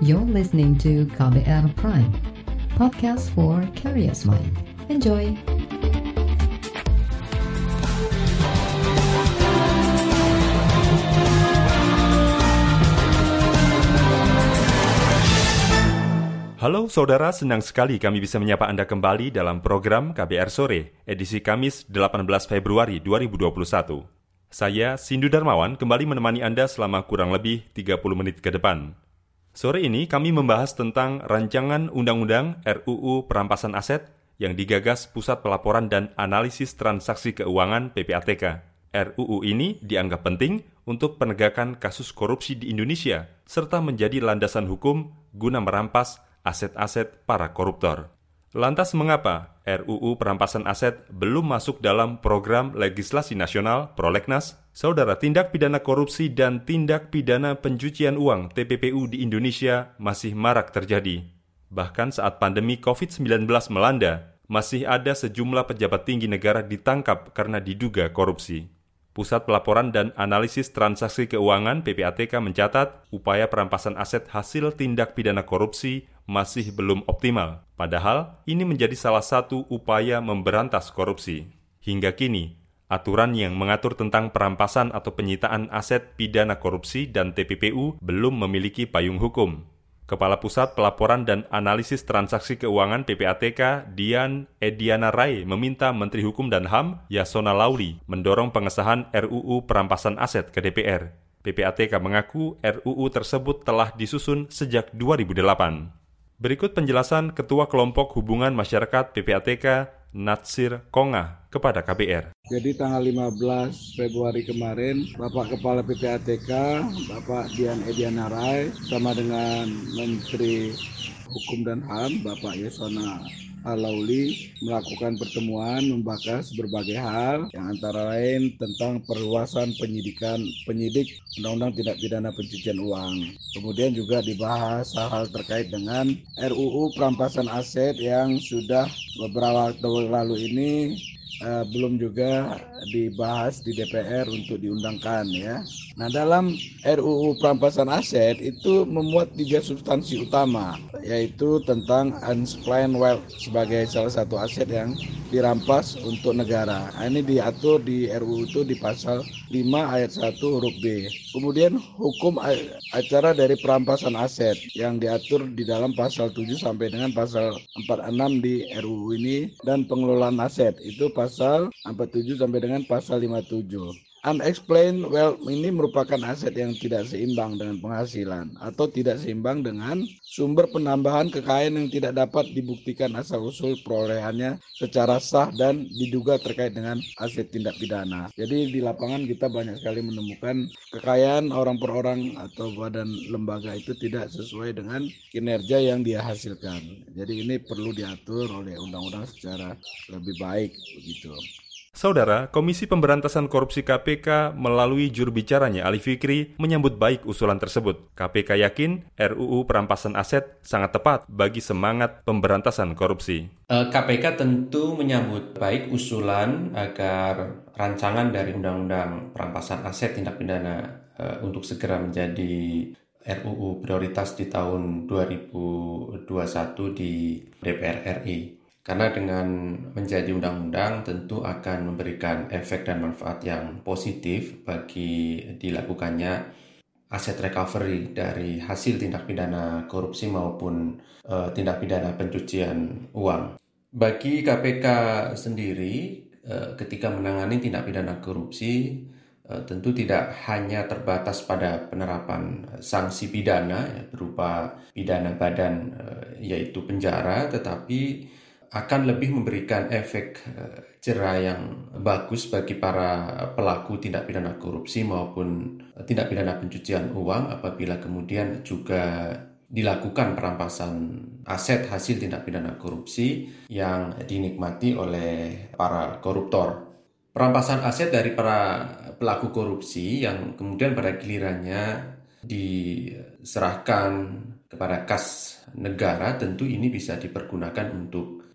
You're listening to KBR Prime, podcast for curious mind. Enjoy! Halo saudara, senang sekali kami bisa menyapa Anda kembali dalam program KBR Sore, edisi Kamis 18 Februari 2021. Saya, Sindu Darmawan, kembali menemani Anda selama kurang lebih 30 menit ke depan. Sore ini kami membahas tentang rancangan Undang-Undang RUU Perampasan Aset yang digagas Pusat Pelaporan dan Analisis Transaksi Keuangan PPATK. RUU ini dianggap penting untuk penegakan kasus korupsi di Indonesia, serta menjadi landasan hukum guna merampas aset-aset para koruptor. Lantas mengapa RUU perampasan aset belum masuk dalam program legislasi nasional Prolegnas? Saudara tindak pidana korupsi dan tindak pidana pencucian uang TPPU di Indonesia masih marak terjadi. Bahkan saat pandemi COVID-19 melanda, masih ada sejumlah pejabat tinggi negara ditangkap karena diduga korupsi. Pusat Pelaporan dan Analisis Transaksi Keuangan PPATK mencatat upaya perampasan aset hasil tindak pidana korupsi masih belum optimal. Padahal ini menjadi salah satu upaya memberantas korupsi. Hingga kini, aturan yang mengatur tentang perampasan atau penyitaan aset pidana korupsi dan TPPU belum memiliki payung hukum. Kepala Pusat Pelaporan dan Analisis Transaksi Keuangan PPATK, Dian Ediana Rai, meminta Menteri Hukum dan HAM, Yasona Lauli, mendorong pengesahan RUU Perampasan Aset ke DPR. PPATK mengaku RUU tersebut telah disusun sejak 2008. Berikut penjelasan Ketua Kelompok Hubungan Masyarakat PPATK Natsir Konga kepada KBR. Jadi tanggal 15 Februari kemarin, Bapak Kepala PPATK, Bapak Dian Ediana Rai, sama dengan Menteri Hukum dan HAM, Bapak Yesona Alauli melakukan pertemuan membahas berbagai hal yang antara lain tentang perluasan penyidikan penyidik Undang-Undang Tindak Pidana Pencucian Uang. Kemudian juga dibahas hal-hal terkait dengan RUU perampasan aset yang sudah beberapa waktu lalu ini uh, belum juga dibahas di DPR untuk diundangkan ya. Nah dalam RUU perampasan aset itu memuat tiga substansi utama yaitu tentang unclaimed wealth sebagai salah satu aset yang dirampas untuk negara. Nah, ini diatur di RUU itu di pasal 5 ayat 1 huruf B. Kemudian hukum acara dari perampasan aset yang diatur di dalam pasal 7 sampai dengan pasal 46 di RUU ini dan pengelolaan aset itu pasal 47 sampai dengan pasal 57. Unexplained wealth ini merupakan aset yang tidak seimbang dengan penghasilan atau tidak seimbang dengan sumber penambahan kekayaan yang tidak dapat dibuktikan asal-usul perolehannya secara sah dan diduga terkait dengan aset tindak pidana. Jadi di lapangan kita banyak sekali menemukan kekayaan orang per orang atau badan lembaga itu tidak sesuai dengan kinerja yang dia hasilkan. Jadi ini perlu diatur oleh undang-undang secara lebih baik begitu. Saudara, Komisi Pemberantasan Korupsi KPK melalui juru bicaranya Ali Fikri menyambut baik usulan tersebut. KPK yakin RUU perampasan aset sangat tepat bagi semangat pemberantasan korupsi. KPK eh, tentu menyambut baik usulan agar rancangan dari Undang-Undang Perampasan Aset Tindak Pidana eh, untuk segera menjadi RUU prioritas di tahun 2021 di DPR RI. Karena dengan menjadi undang-undang tentu akan memberikan efek dan manfaat yang positif bagi dilakukannya aset recovery dari hasil tindak pidana korupsi maupun uh, tindak pidana pencucian uang. Bagi KPK sendiri, uh, ketika menangani tindak pidana korupsi, uh, tentu tidak hanya terbatas pada penerapan sanksi pidana ya, berupa pidana badan yaitu penjara, tetapi akan lebih memberikan efek eh, jerah yang bagus bagi para pelaku tindak pidana korupsi maupun eh, tindak pidana pencucian uang apabila kemudian juga dilakukan perampasan aset hasil tindak pidana korupsi yang dinikmati oleh para koruptor. Perampasan aset dari para pelaku korupsi yang kemudian pada gilirannya diserahkan kepada kas negara tentu ini bisa dipergunakan untuk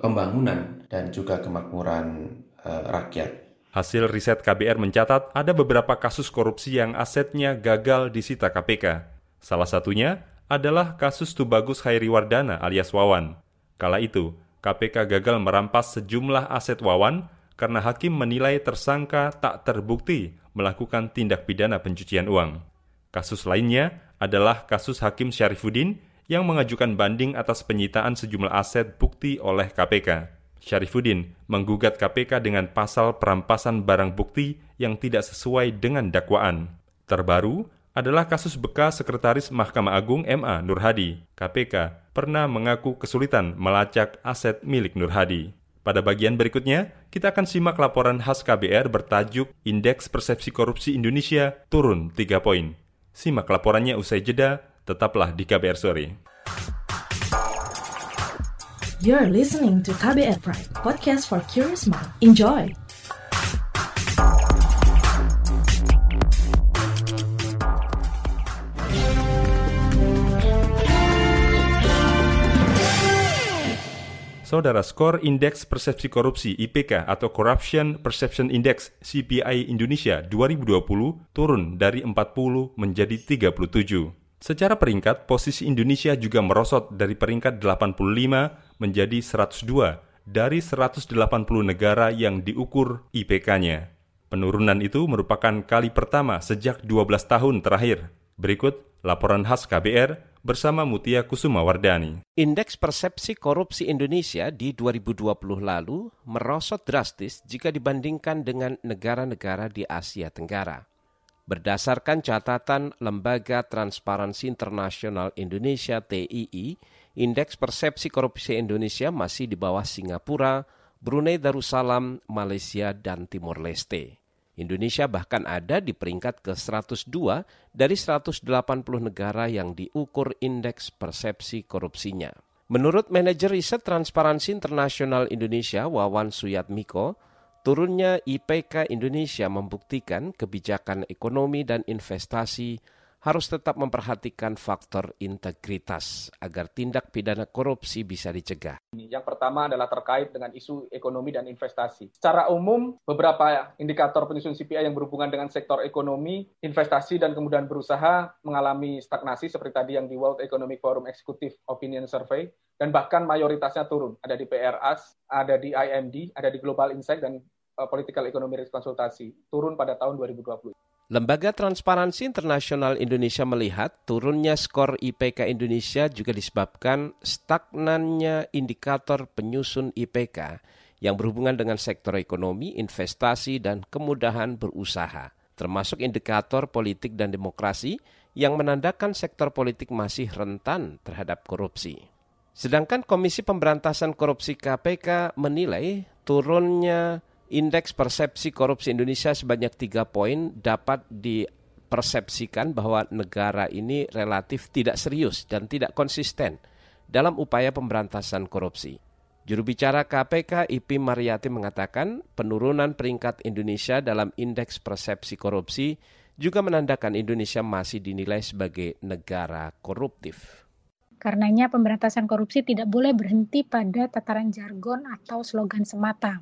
pembangunan dan juga kemakmuran uh, rakyat. Hasil riset KBR mencatat ada beberapa kasus korupsi yang asetnya gagal disita KPK. Salah satunya adalah kasus Tubagus Hairiwardana alias Wawan. Kala itu, KPK gagal merampas sejumlah aset Wawan karena hakim menilai tersangka tak terbukti melakukan tindak pidana pencucian uang. Kasus lainnya adalah kasus Hakim Syarifuddin yang mengajukan banding atas penyitaan sejumlah aset bukti oleh KPK. Syarifuddin menggugat KPK dengan pasal perampasan barang bukti yang tidak sesuai dengan dakwaan. Terbaru, adalah kasus bekas Sekretaris Mahkamah Agung MA Nur Hadi. KPK pernah mengaku kesulitan melacak aset milik Nur Hadi. Pada bagian berikutnya, kita akan simak laporan khas KBR bertajuk Indeks Persepsi Korupsi Indonesia turun 3 poin. Simak laporannya usai jeda, tetaplah di KBR Sore. You're listening to KBR Pride, podcast for curious mind. Enjoy! Saudara, skor Indeks Persepsi Korupsi IPK atau Corruption Perception Index CPI Indonesia 2020 turun dari 40 menjadi 37. Secara peringkat, posisi Indonesia juga merosot dari peringkat 85 menjadi 102 dari 180 negara yang diukur IPK-nya. Penurunan itu merupakan kali pertama sejak 12 tahun terakhir. Berikut laporan khas KBR bersama Mutia Kusuma Wardani. Indeks persepsi korupsi Indonesia di 2020 lalu merosot drastis jika dibandingkan dengan negara-negara di Asia Tenggara. Berdasarkan catatan Lembaga Transparansi Internasional Indonesia TII, indeks persepsi korupsi Indonesia masih di bawah Singapura, Brunei Darussalam, Malaysia, dan Timor Leste. Indonesia bahkan ada di peringkat ke-102 dari 180 negara yang diukur indeks persepsi korupsinya. Menurut manajer riset Transparansi Internasional Indonesia Wawan Suyatmiko, turunnya IPK Indonesia membuktikan kebijakan ekonomi dan investasi harus tetap memperhatikan faktor integritas agar tindak pidana korupsi bisa dicegah. Yang pertama adalah terkait dengan isu ekonomi dan investasi. Secara umum, beberapa indikator penyusun CPI yang berhubungan dengan sektor ekonomi, investasi, dan kemudian berusaha mengalami stagnasi seperti tadi yang di World Economic Forum Executive Opinion Survey, dan bahkan mayoritasnya turun. Ada di PRAS, ada di IMD, ada di Global Insight, dan uh, Political Economy Risk Konsultasi. Turun pada tahun 2020. Lembaga Transparansi Internasional Indonesia melihat turunnya skor IPK Indonesia juga disebabkan stagnannya indikator penyusun IPK yang berhubungan dengan sektor ekonomi, investasi, dan kemudahan berusaha, termasuk indikator politik dan demokrasi yang menandakan sektor politik masih rentan terhadap korupsi. Sedangkan Komisi Pemberantasan Korupsi KPK menilai turunnya indeks persepsi korupsi Indonesia sebanyak tiga poin dapat dipersepsikan bahwa negara ini relatif tidak serius dan tidak konsisten dalam upaya pemberantasan korupsi. Juru bicara KPK Ipi Mariati mengatakan penurunan peringkat Indonesia dalam indeks persepsi korupsi juga menandakan Indonesia masih dinilai sebagai negara koruptif. Karenanya pemberantasan korupsi tidak boleh berhenti pada tataran jargon atau slogan semata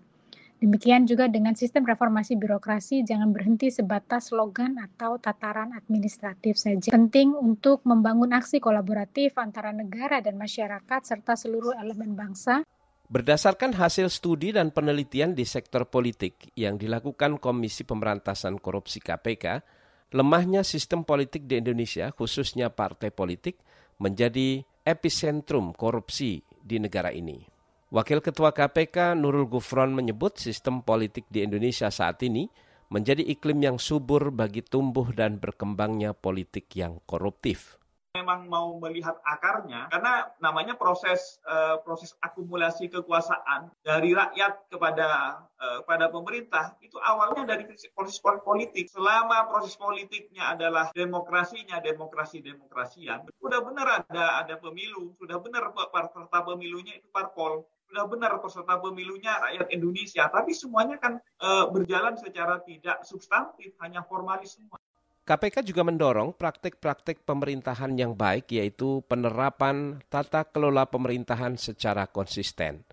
Demikian juga dengan sistem reformasi birokrasi jangan berhenti sebatas slogan atau tataran administratif saja. Penting untuk membangun aksi kolaboratif antara negara dan masyarakat serta seluruh elemen bangsa. Berdasarkan hasil studi dan penelitian di sektor politik yang dilakukan Komisi Pemberantasan Korupsi KPK, lemahnya sistem politik di Indonesia, khususnya partai politik, menjadi epicentrum korupsi di negara ini. Wakil Ketua KPK Nurul Gufron menyebut sistem politik di Indonesia saat ini menjadi iklim yang subur bagi tumbuh dan berkembangnya politik yang koruptif. Memang mau melihat akarnya karena namanya proses uh, proses akumulasi kekuasaan dari rakyat kepada uh, pada pemerintah itu awalnya dari proses politik. Selama proses politiknya adalah demokrasinya demokrasi demokrasian sudah benar ada ada pemilu. Sudah benar peserta pemilunya itu parpol sudah benar peserta pemilunya rakyat Indonesia, tapi semuanya kan e, berjalan secara tidak substantif, hanya formalis semua. KPK juga mendorong praktik-praktik pemerintahan yang baik yaitu penerapan tata kelola pemerintahan secara konsisten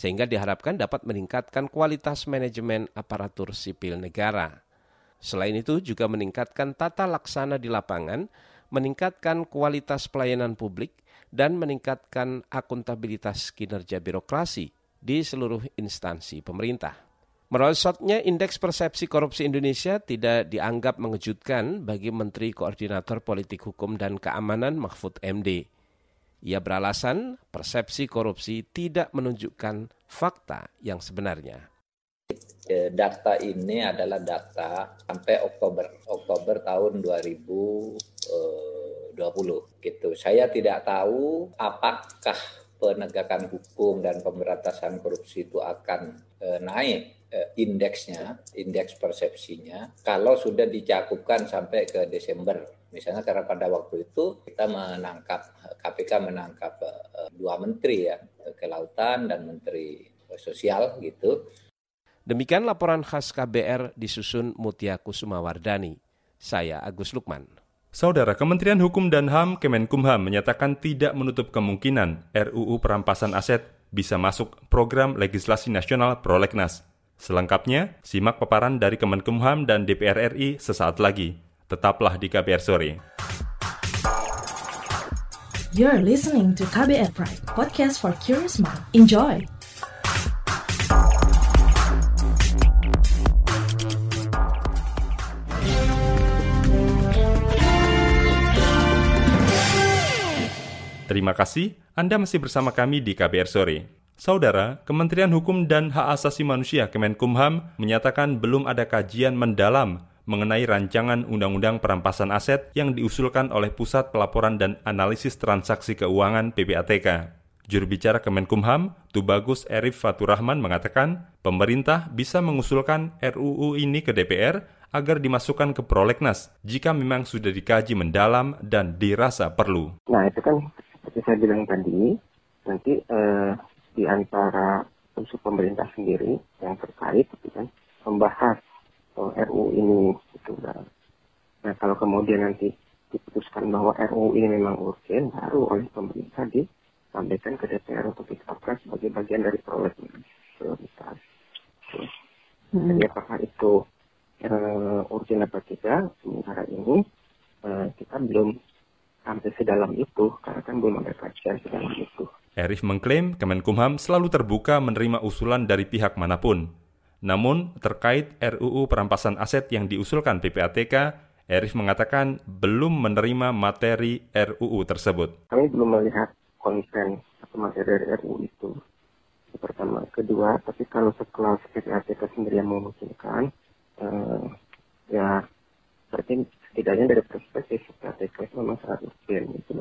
sehingga diharapkan dapat meningkatkan kualitas manajemen aparatur sipil negara. Selain itu juga meningkatkan tata laksana di lapangan meningkatkan kualitas pelayanan publik, dan meningkatkan akuntabilitas kinerja birokrasi di seluruh instansi pemerintah. Merosotnya indeks persepsi korupsi Indonesia tidak dianggap mengejutkan bagi Menteri Koordinator Politik Hukum dan Keamanan Mahfud MD. Ia beralasan persepsi korupsi tidak menunjukkan fakta yang sebenarnya. Data ini adalah data sampai Oktober Oktober tahun 2020 gitu. Saya tidak tahu apakah penegakan hukum dan pemberantasan korupsi itu akan eh, naik Eh, indeksnya, indeks persepsinya, kalau sudah dicakupkan sampai ke Desember. Misalnya karena pada waktu itu kita menangkap, KPK menangkap uh, dua menteri ya, kelautan dan menteri sosial gitu. Demikian laporan khas KBR disusun Mutia Kusumawardani. Saya Agus Lukman. Saudara Kementerian Hukum dan HAM Kemenkumham menyatakan tidak menutup kemungkinan RUU perampasan aset bisa masuk program legislasi nasional prolegnas. Selengkapnya, simak paparan dari Kemenkumham dan DPR RI sesaat lagi. Tetaplah di KBR Sore. You're listening to KBR Pride, podcast for curious mind. Enjoy! Terima kasih Anda masih bersama kami di KBR Sore. Saudara, Kementerian Hukum dan Hak Asasi Manusia Kemenkumham menyatakan belum ada kajian mendalam mengenai rancangan Undang-Undang Perampasan Aset yang diusulkan oleh Pusat Pelaporan dan Analisis Transaksi Keuangan PPATK. Juru bicara Kemenkumham, Tubagus Erif Faturahman mengatakan, pemerintah bisa mengusulkan RUU ini ke DPR agar dimasukkan ke prolegnas jika memang sudah dikaji mendalam dan dirasa perlu. Nah itu kan seperti saya bilang tadi, nanti eh, di antara unsur pemerintah sendiri yang terkait gitu kan membahas oh, RU ini gitu kan. Nah kalau kemudian nanti diputuskan bahwa RU ini memang urgen baru oleh pemerintah disampaikan ke DPR untuk ditetapkan sebagai bagian dari prioritas. Hmm. Jadi apakah itu uh, urgen apa tidak sementara ini uh, kita belum sampai sedalam itu karena kan belum ada kajian sedalam itu. Erif mengklaim Kemenkumham selalu terbuka menerima usulan dari pihak mana pun. Namun, terkait RUU perampasan aset yang diusulkan PPATK, Erif mengatakan belum menerima materi RUU tersebut. Kami belum melihat konten atau materi RUU itu. Itu pertama. Kedua, tapi kalau sekelas PPATK sendiri yang memungkinkan, eh, ya berarti setidaknya dari perspektif itu memang sangat gitu,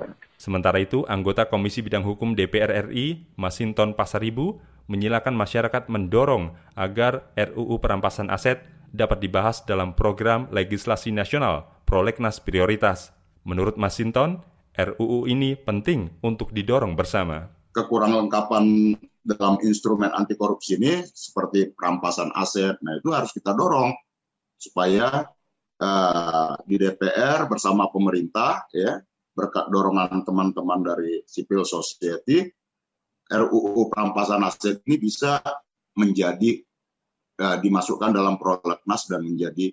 Sementara itu, anggota Komisi Bidang Hukum DPR RI, Masinton Pasaribu, menyilakan masyarakat mendorong agar RUU perampasan aset dapat dibahas dalam program legislasi nasional prolegnas prioritas. Menurut Masinton, RUU ini penting untuk didorong bersama. Kekurangan lengkapan dalam instrumen anti korupsi ini seperti perampasan aset, nah itu harus kita dorong supaya uh, di DPR bersama pemerintah ya berkat dorongan teman-teman dari civil society, RUU perampasan aset ini bisa menjadi uh, dimasukkan dalam prolegnas dan menjadi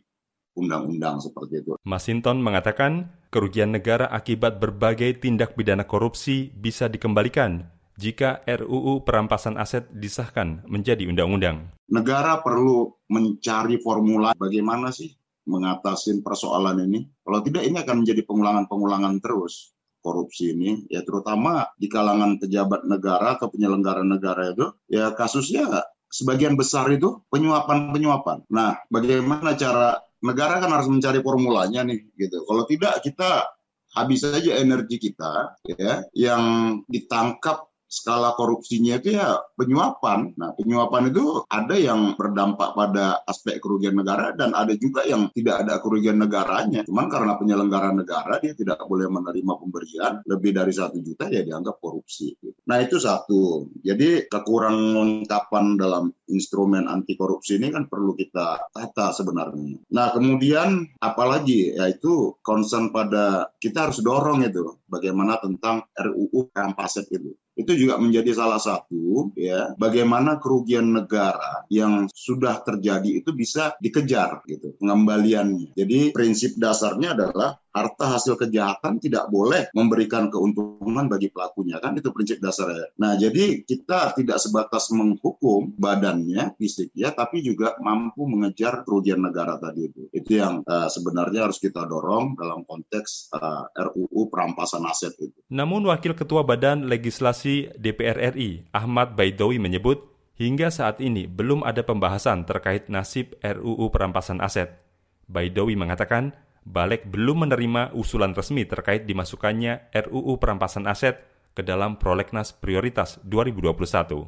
undang-undang seperti itu. Masinton mengatakan kerugian negara akibat berbagai tindak pidana korupsi bisa dikembalikan jika RUU perampasan aset disahkan menjadi undang-undang. Negara perlu mencari formula bagaimana sih mengatasi persoalan ini. Kalau tidak ini akan menjadi pengulangan-pengulangan terus korupsi ini ya terutama di kalangan pejabat negara atau penyelenggara negara itu ya kasusnya sebagian besar itu penyuapan-penyuapan. Nah, bagaimana cara negara kan harus mencari formulanya nih gitu. Kalau tidak kita habis saja energi kita ya yang ditangkap skala korupsinya itu ya penyuapan. Nah, penyuapan itu ada yang berdampak pada aspek kerugian negara dan ada juga yang tidak ada kerugian negaranya. Cuman karena penyelenggara negara dia tidak boleh menerima pemberian lebih dari satu juta ya dianggap korupsi. Nah, itu satu. Jadi kekurangan lengkapan dalam instrumen anti korupsi ini kan perlu kita tata sebenarnya. Nah kemudian apalagi yaitu concern pada kita harus dorong itu bagaimana tentang RUU rampaset itu itu juga menjadi salah satu ya bagaimana kerugian negara yang sudah terjadi itu bisa dikejar gitu pengembaliannya. Jadi prinsip dasarnya adalah harta hasil kejahatan tidak boleh memberikan keuntungan bagi pelakunya kan itu prinsip dasarnya. Nah jadi kita tidak sebatas menghukum badannya fisik ya tapi juga mampu mengejar kerugian negara tadi itu. Itu yang uh, sebenarnya harus kita dorong dalam konteks uh, eh, RUU perampasan aset itu. Namun Wakil Ketua Badan Legislasi DPR RI Ahmad Baidowi menyebut hingga saat ini belum ada pembahasan terkait nasib RUU perampasan aset. Baidowi mengatakan Balik belum menerima usulan resmi terkait dimasukkannya RUU perampasan aset ke dalam prolegnas prioritas 2021.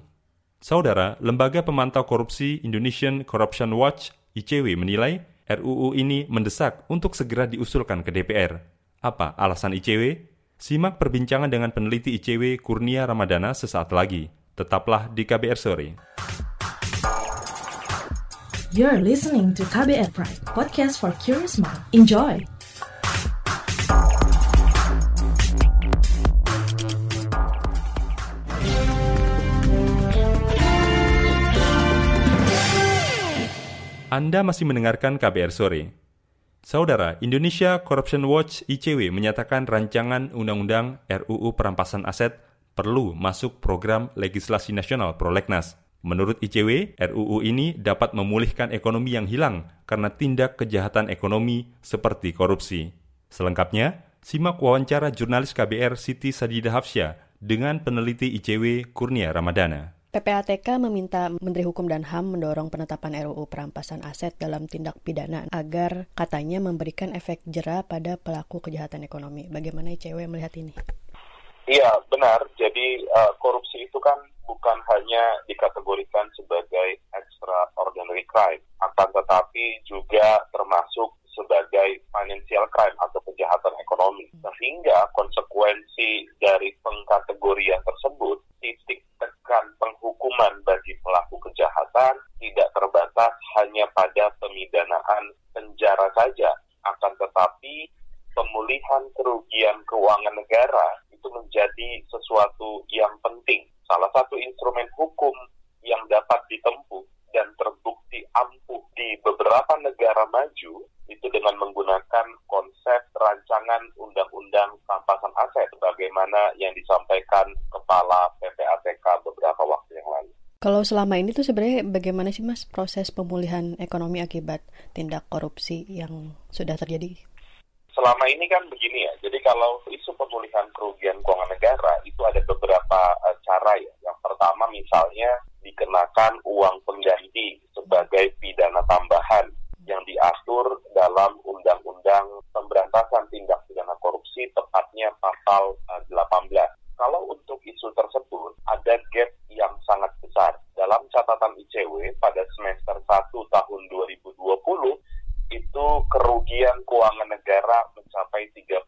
Saudara, Lembaga Pemantau Korupsi Indonesian Corruption Watch ICW menilai RUU ini mendesak untuk segera diusulkan ke DPR. Apa alasan ICW? Simak perbincangan dengan peneliti ICW Kurnia Ramadana sesaat lagi. Tetaplah di KBR sore. You're listening to KBR Pride, podcast for curious mind. Enjoy! Anda masih mendengarkan KBR Sore. Saudara, Indonesia Corruption Watch ICW menyatakan rancangan Undang-Undang RUU Perampasan Aset perlu masuk program legislasi nasional Prolegnas. Menurut ICW, RUU ini dapat memulihkan ekonomi yang hilang karena tindak kejahatan ekonomi seperti korupsi. Selengkapnya, simak wawancara jurnalis KBR Siti Sadidah Hafsya dengan peneliti ICW Kurnia Ramadana. PPATK meminta Menteri Hukum dan HAM mendorong penetapan RUU perampasan aset dalam tindak pidana agar katanya memberikan efek jera pada pelaku kejahatan ekonomi. Bagaimana ICW melihat ini? Iya, benar. Jadi uh, korupsi itu kan bukan hanya dikategorikan sebagai extraordinary crime, akan tetapi juga termasuk sebagai financial crime atau kejahatan ekonomi. Sehingga konsekuensi dari pengkategorian tersebut, titik tekan penghukuman bagi pelaku kejahatan tidak terbatas hanya pada pemidanaan penjara saja, akan tetapi pemulihan kerugian keuangan negara itu menjadi sesuatu yang penting salah satu instrumen hukum yang dapat ditempuh dan terbukti ampuh di beberapa negara maju itu dengan menggunakan konsep rancangan undang-undang rampasan aset bagaimana yang disampaikan kepala PPATK beberapa waktu yang lalu. Kalau selama ini tuh sebenarnya bagaimana sih Mas proses pemulihan ekonomi akibat tindak korupsi yang sudah terjadi? selama ini kan begini ya. Jadi kalau isu pemulihan kerugian keuangan negara itu ada beberapa uh, cara ya. Yang pertama misalnya dikenakan uang pengganti sebagai pidana tambahan yang diatur dalam Undang-Undang Pemberantasan Tindak Pidana Korupsi tepatnya pasal uh, eh, 18. Kalau untuk isu tersebut ada gap yang sangat besar. Dalam catatan ICW pada semester 1 tahun 2020 itu kerugian keuangan negara mencapai 39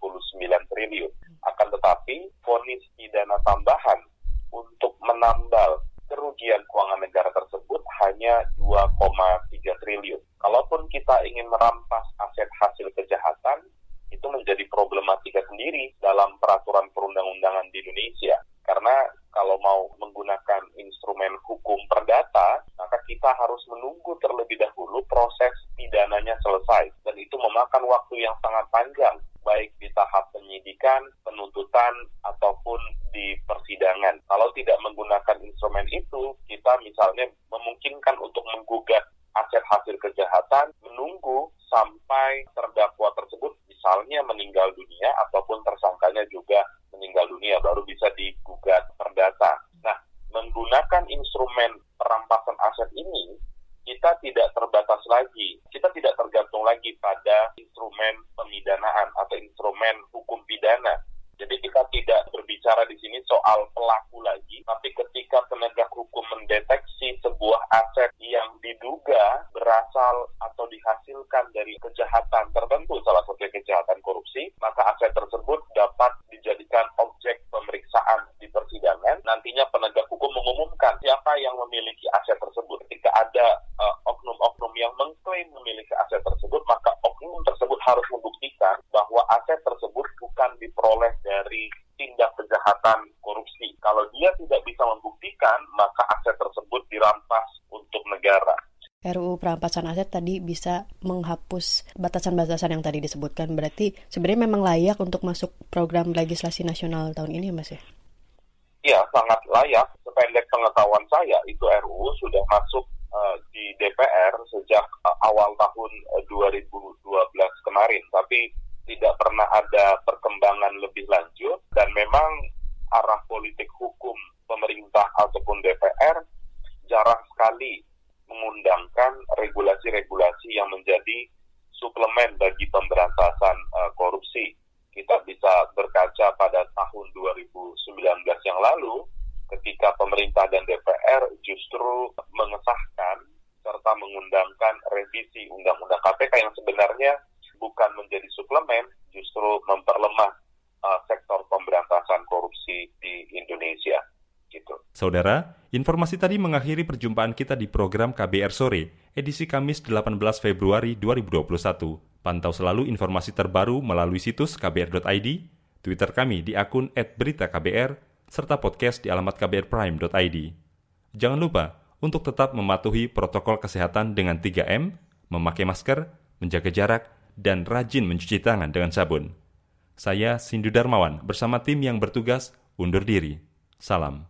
triliun. Akan tetapi, vonis pidana tambahan untuk menambal kerugian keuangan negara tersebut hanya 2,3 triliun. Kalaupun kita ingin merampas aset hasil kejahatan, itu menjadi problematika sendiri dalam peraturan perundang-undangan di Indonesia. Karena kalau mau menggunakan instrumen hukum perdata, maka kita harus menunggu terlebih dahulu proses pidananya selesai. Dan itu memakan waktu yang sangat panjang, baik di tahap penyidikan, penuntutan, ataupun di persidangan. Kalau tidak menggunakan instrumen itu, kita misalnya memungkinkan untuk menggugat aset hasil kejahatan, menunggu sampai terdakwa tersebut misalnya meninggal dunia ataupun tersangkanya juga meninggal dunia baru bisa digugat perdata. Nah, menggunakan instrumen perampasan aset ini kita tidak terbatas lagi, kita tidak tergantung lagi pada instrumen pemidanaan atau instrumen hukum pidana. Jadi kita tidak berbicara di sini soal pelaku lagi, tapi ketika penegak hukum mendeteksi sebuah aset yang diduga berasal atau dihasilkan dari kejahatan tertentu, salah satu kejahatan korupsi, maka aset tersebut dapat dijadikan objek pemeriksaan di persidangan. Nantinya penegak hukum mengumumkan siapa yang memiliki aset tersebut. Ketika kejahatan korupsi. Kalau dia tidak bisa membuktikan, maka aset tersebut dirampas untuk negara. RUU perampasan aset tadi bisa menghapus batasan-batasan yang tadi disebutkan. Berarti sebenarnya memang layak untuk masuk program legislasi nasional tahun ini, Mas ya? Iya, sangat layak. Sependek pengetahuan saya, itu RUU sudah masuk uh, di DPR sejak uh, awal tahun uh, eh, 2012 kemarin. Tapi tidak pernah ada perkembangan lebih lanjut dan memang arah politik hukum pemerintah ataupun DPR jarang sekali mengundangkan regulasi-regulasi yang menjadi suplemen bagi pemberantasan uh, korupsi. Kita bisa berkaca pada tahun 2019 yang lalu ketika pemerintah dan DPR justru mengesahkan serta mengundangkan revisi Undang-Undang KPK yang sebenarnya bukan menjadi suplemen, justru memperlemah uh, sektor pemberantasan korupsi di Indonesia gitu. Saudara, informasi tadi mengakhiri perjumpaan kita di program KBR Sore, edisi Kamis 18 Februari 2021. Pantau selalu informasi terbaru melalui situs kbr.id, Twitter kami di akun @beritaKBR, serta podcast di alamat kbrprime.id. Jangan lupa untuk tetap mematuhi protokol kesehatan dengan 3M, memakai masker, menjaga jarak, dan rajin mencuci tangan dengan sabun. Saya Sindu Darmawan bersama tim yang bertugas undur diri. Salam.